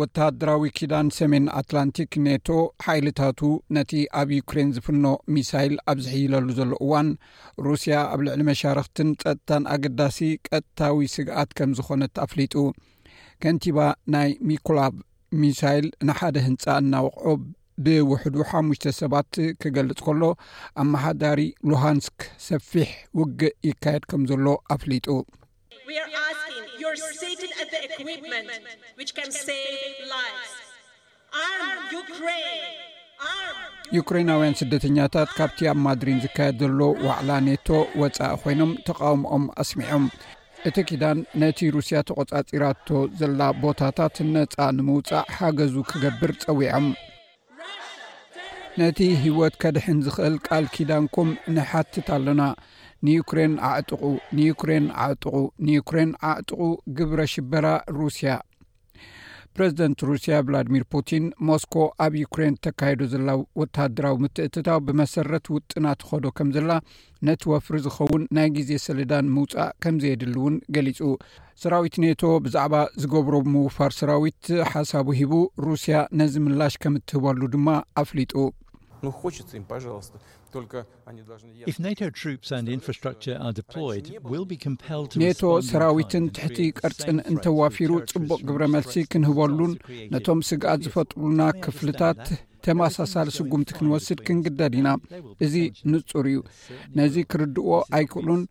ወተሃደራዊ ኪዳን ሰሜን ኣትላንቲክ ኔቶ ሓይልታቱ ነቲ ኣብ ዩክሬን ዝፍኖ ሚሳይል ኣብ ዝሕይለሉ ዘሎ እዋን ሩስያ ኣብ ልዕሊ መሻርክትን ጸጥታን ኣገዳሲ ቀጥታዊ ስግኣት ከም ዝኾነት ኣፍሊጡ ከንቲባ ናይ ሚኮላቭ ሚሳይል ንሓደ ህንፃ እናወቕዖ ብውሕዱ ሓሙሽተ ሰባት ክገልፅ ከሎ ኣመሓዳሪ ሉሃንስክ ሰፊሕ ውግእ ይካየድ ከም ዘሎ ኣፍሊጡ ዩክሬናውያን ስደተኛታት ካብቲ ኣብ ማድሪን ዝካየድ ዘሎ ዋዕላ ኔቶ ወፃኢ ኮይኖም ተቃውምኦም ኣስሚዖም እቲ ኪዳን ነቲ ሩስያ ተቖጻጺራቶ ዘላ ቦታታት ነጻ ንምውጻእ ሓገዙ ክገብር ጸዊዖም። ነቲ ህይወት ከድሕን ዝኽእል ቃል ኪዳንኩም ንሓትት ኣሎና፣ ንዩክሬን ኣዕጥቑ፣ ንዩክሬን ኣዕጥቑ፣ ንዩክሬን ኣዕጥቑ ግብረ ሽበራ ሩስያ። ፕረዚደንት ሩስያ ቭላድሚር ፑቲን ሞስኮ ኣብ ዩክሬን ተካየዱ ዘላ ወተሃደራዊ ምትእትታው ብመሰረት ውጥና ትኸዶ ከም ዘላ ነቲ ወፍሪ ዝኸውን ናይ ግዜ ሰሌዳን ምውፃእ ከም ዘየድሊ እውን ገሊፁ ሰራዊት ኔቶ ብዛዕባ ዝገብሮ ምውፋር ሰራዊት ሓሳቡ ሂቡ ሩስያ ነዚ ምላሽ ከም እትህበሉ ድማ ኣፍሊጡ ኔቶ ሰራዊትን ትሕቲ ቅርጽን እንተዋፊሩ ጽቡቕ ግብረ መልሲ ክንህበሉን ነቶም ስግኣት ዝፈጥሩና ክፍልታት ተመሳሳሊ ስጉምቲ ክንወስድ ክንግደድ ኢና እዚ ንጹር እዩ ነዚ ክርድእዎ ኣይክእሉን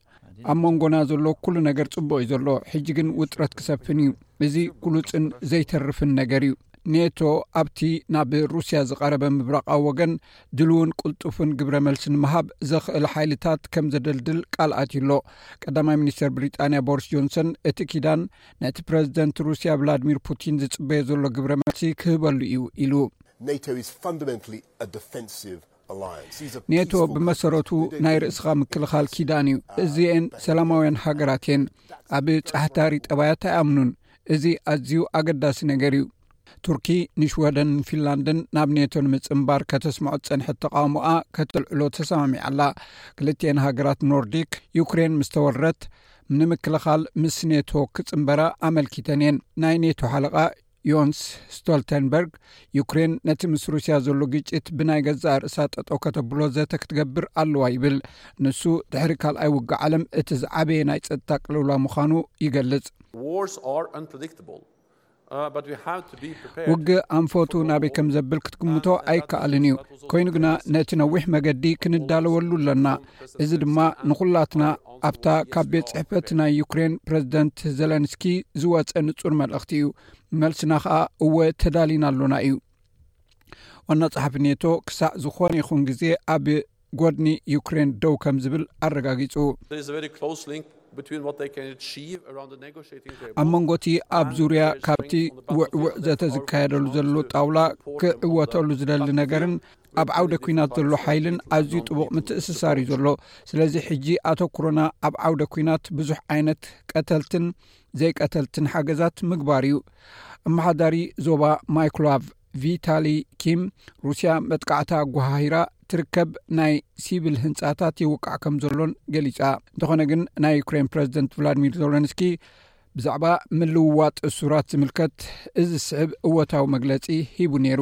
ኣብ መንጎና ዘሎ ኩሉ ነገር ጽቡቕ እዩ ዘሎ ሕጂ ግን ውጥረት ክሰፍን እዩ እዚ ግሉጽን ዘይተርፍን ነገር እዩ ኔቶ ኣብቲ ናብ ሩስያ ዝቐረበ ምብራቓዊ ወገን ድልውን ቅልጡፍን ግብረ መልሲ ንምሃብ ዘኽእል ሓይልታት ከም ዘደልድል ቃል ኣትዩ ኣሎ ቀዳማይ ሚኒስትር ብሪጣንያ ቦሪስ ጆንሰን እቲ ኪዳን ነቲ ፕረዚደንት ሩስያ ቭላድሚር ፑቲን ዝጽበዮ ዘሎ ግብረ መልሲ ክህበሉ እዩ ኢሉ ኔቶ ብመሰረቱ ናይ ርእስኻ ምክልኻል ኪዳን እዩ እዚኤን ሰላማውያን ሃገራት እየን ኣብ ጻሕታሪ ጠባያት ኣይኣምኑን እዚ ኣዝዩ ኣገዳሲ ነገር እዩ ቱርኪ ንሽወደን ፊንላንድን ናብ ኔቶ ንምጽምባር ከተስምዖ ዝጸንሐት ተቃውሞኣ ከተልዕሎ ተሰማሚዓ ኣላ ክልትኤን ሃገራት ኖርዲክ ዩክሬን ምስ ተወረረት ንምክልኻል ምስ ኔቶ ክጽምበራ ኣመልኪተን እየን ናይ ኔቶ ሓለቓ ዮንስ ስቶልተንበርግ ዩክሬን ነቲ ምስ ሩስያ ዘሎ ግጭት ብናይ ገዛእ ርእሳ ጠጠው ከተብሎ ዘተ ክትገብር ኣለዋ ይብል ንሱ ድሕሪ ካልኣይ ውግእ ዓለም እቲ ዝዓበየ ናይ ፀጥታ ቅልውላ ምዃኑ ይገልጽ ውግእ ኣንፈቱ ናበይ ከም ዘብል ክትግምቶ ኣይከኣልን እዩ ኮይኑ ግና ነቲ ነዊሕ መገዲ ክንዳለወሉ ኣለና እዚ ድማ ንዅላትና ኣብታ ካብ ቤት ጽሕፈት ናይ ዩክሬን ፕረዚደንት ዘለንስኪ ዝወጸ ንጹር መልእኽቲ እዩ መልስና ኸኣ እወ ተዳሊና ኣሎና እዩ ዋና ጸሓፊ ኔቶ ክሳዕ ዝኾነ ይኹን ግዜ ኣብ ጎድኒ ዩክሬን ደው ከም ዝብል ኣረጋጊጹ ኣብ መንጎ እቲ ኣብ ዙርያ ካብቲ ውዕውዕ ዘተ ዝካየደሉ ዘሎ ጣውላ ክዕወተሉ ዝደሊ ነገርን ኣብ ዓውደ ኩናት ዘሎ ሓይልን ኣዝዩ ጥቡቕ ምትእስሳር እዩ ዘሎ ስለዚ ሕጂ ኣተኩሮና ኣብ ዓውደ ኩናት ብዙሕ ዓይነት ቀተልትን ዘይቀተልትን ሓገዛት ምግባር እዩ ኣመሓዳሪ ዞባ ማይክላቭ ቪታሊ ኪም ሩስያ መጥቃዕታ ጓሃሂራ ትርከብ ናይ ሲቪል ህንፃታት ይውቃዕ ከም ዘሎን ገሊፃ እንተኾነ ግን ናይ ዩክሬን ፕረዚደንት ቭላድሚር ዞለንስኪ ብዛዕባ ምልውዋጥ እሱራት ዝምልከት እዚ ዝስዕብ እወታዊ መግለፂ ሂቡ ነይሩ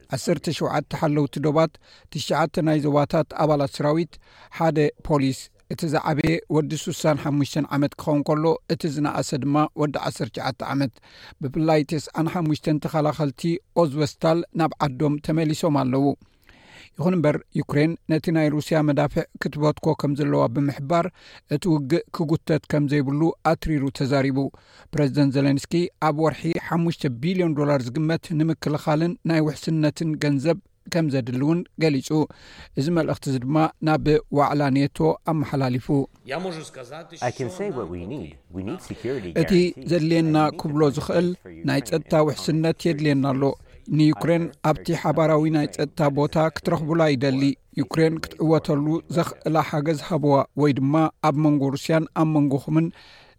ዓሰርተ ሸውዓተ ሓለውቲ ዶባት ትሽዓተ ናይ ዞባታት ኣባላት ስራዊት ሓደ ፖሊስ እቲ ዝዓበየ ወዲ ሱሳን ሓሙሽተን ዓመት ክኸውን ከሎ እቲ ዝነኣሰ ድማ ወዲ ዓሰርሸዓተ ዓመት ብፍላይ ተስዓን ሓሙሽተን ተኸላኸልቲ ኦዝበስታል ናብ ዓዶም ተመሊሶም ኣለዉ ይኹን እምበር ዩክሬን ነቲ ናይ ሩስያ መዳፍዕ ክትበትኮ ከም ዘለዋ ብምሕባር እቲ ውግእ ክጉተት ከም ዘይብሉ ኣትሪሩ ተዛሪቡ ፕረዚደንት ዘለንስኪ ኣብ ወርሒ ሓሙሽተ ቢልዮን ዶላር ዝግመት ንምክልኻልን ናይ ውሕስነትን ገንዘብ ከም ዘድሊ እውን ገሊጹ እዚ መልእኽቲ እዚ ድማ ናብ ዋዕላ ኔቶ ኣመሓላሊፉ እቲ ዘድልየና ክብሎ ዝኽእል ናይ ጸጥታ ውሕስነት የድልየና ኣሎ ንዩክሬን ኣብቲ ሓባራዊ ናይ ጸጥታ ቦታ ክትረኽቡላ ይደሊ ዩክሬን ክትዕወተሉ ዘኽእላ ሓገዝ ሃብዋ ወይ ድማ ኣብ መንጎ ሩስያን ኣብ መንጎኹምን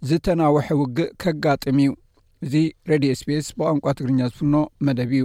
ዝተናውሐ ውግእ ከጋጥም እዩ እዚ ሬድዮ ስፔስ ብቋንቋ ትግርኛ ዝፍኖ መደብ እዩ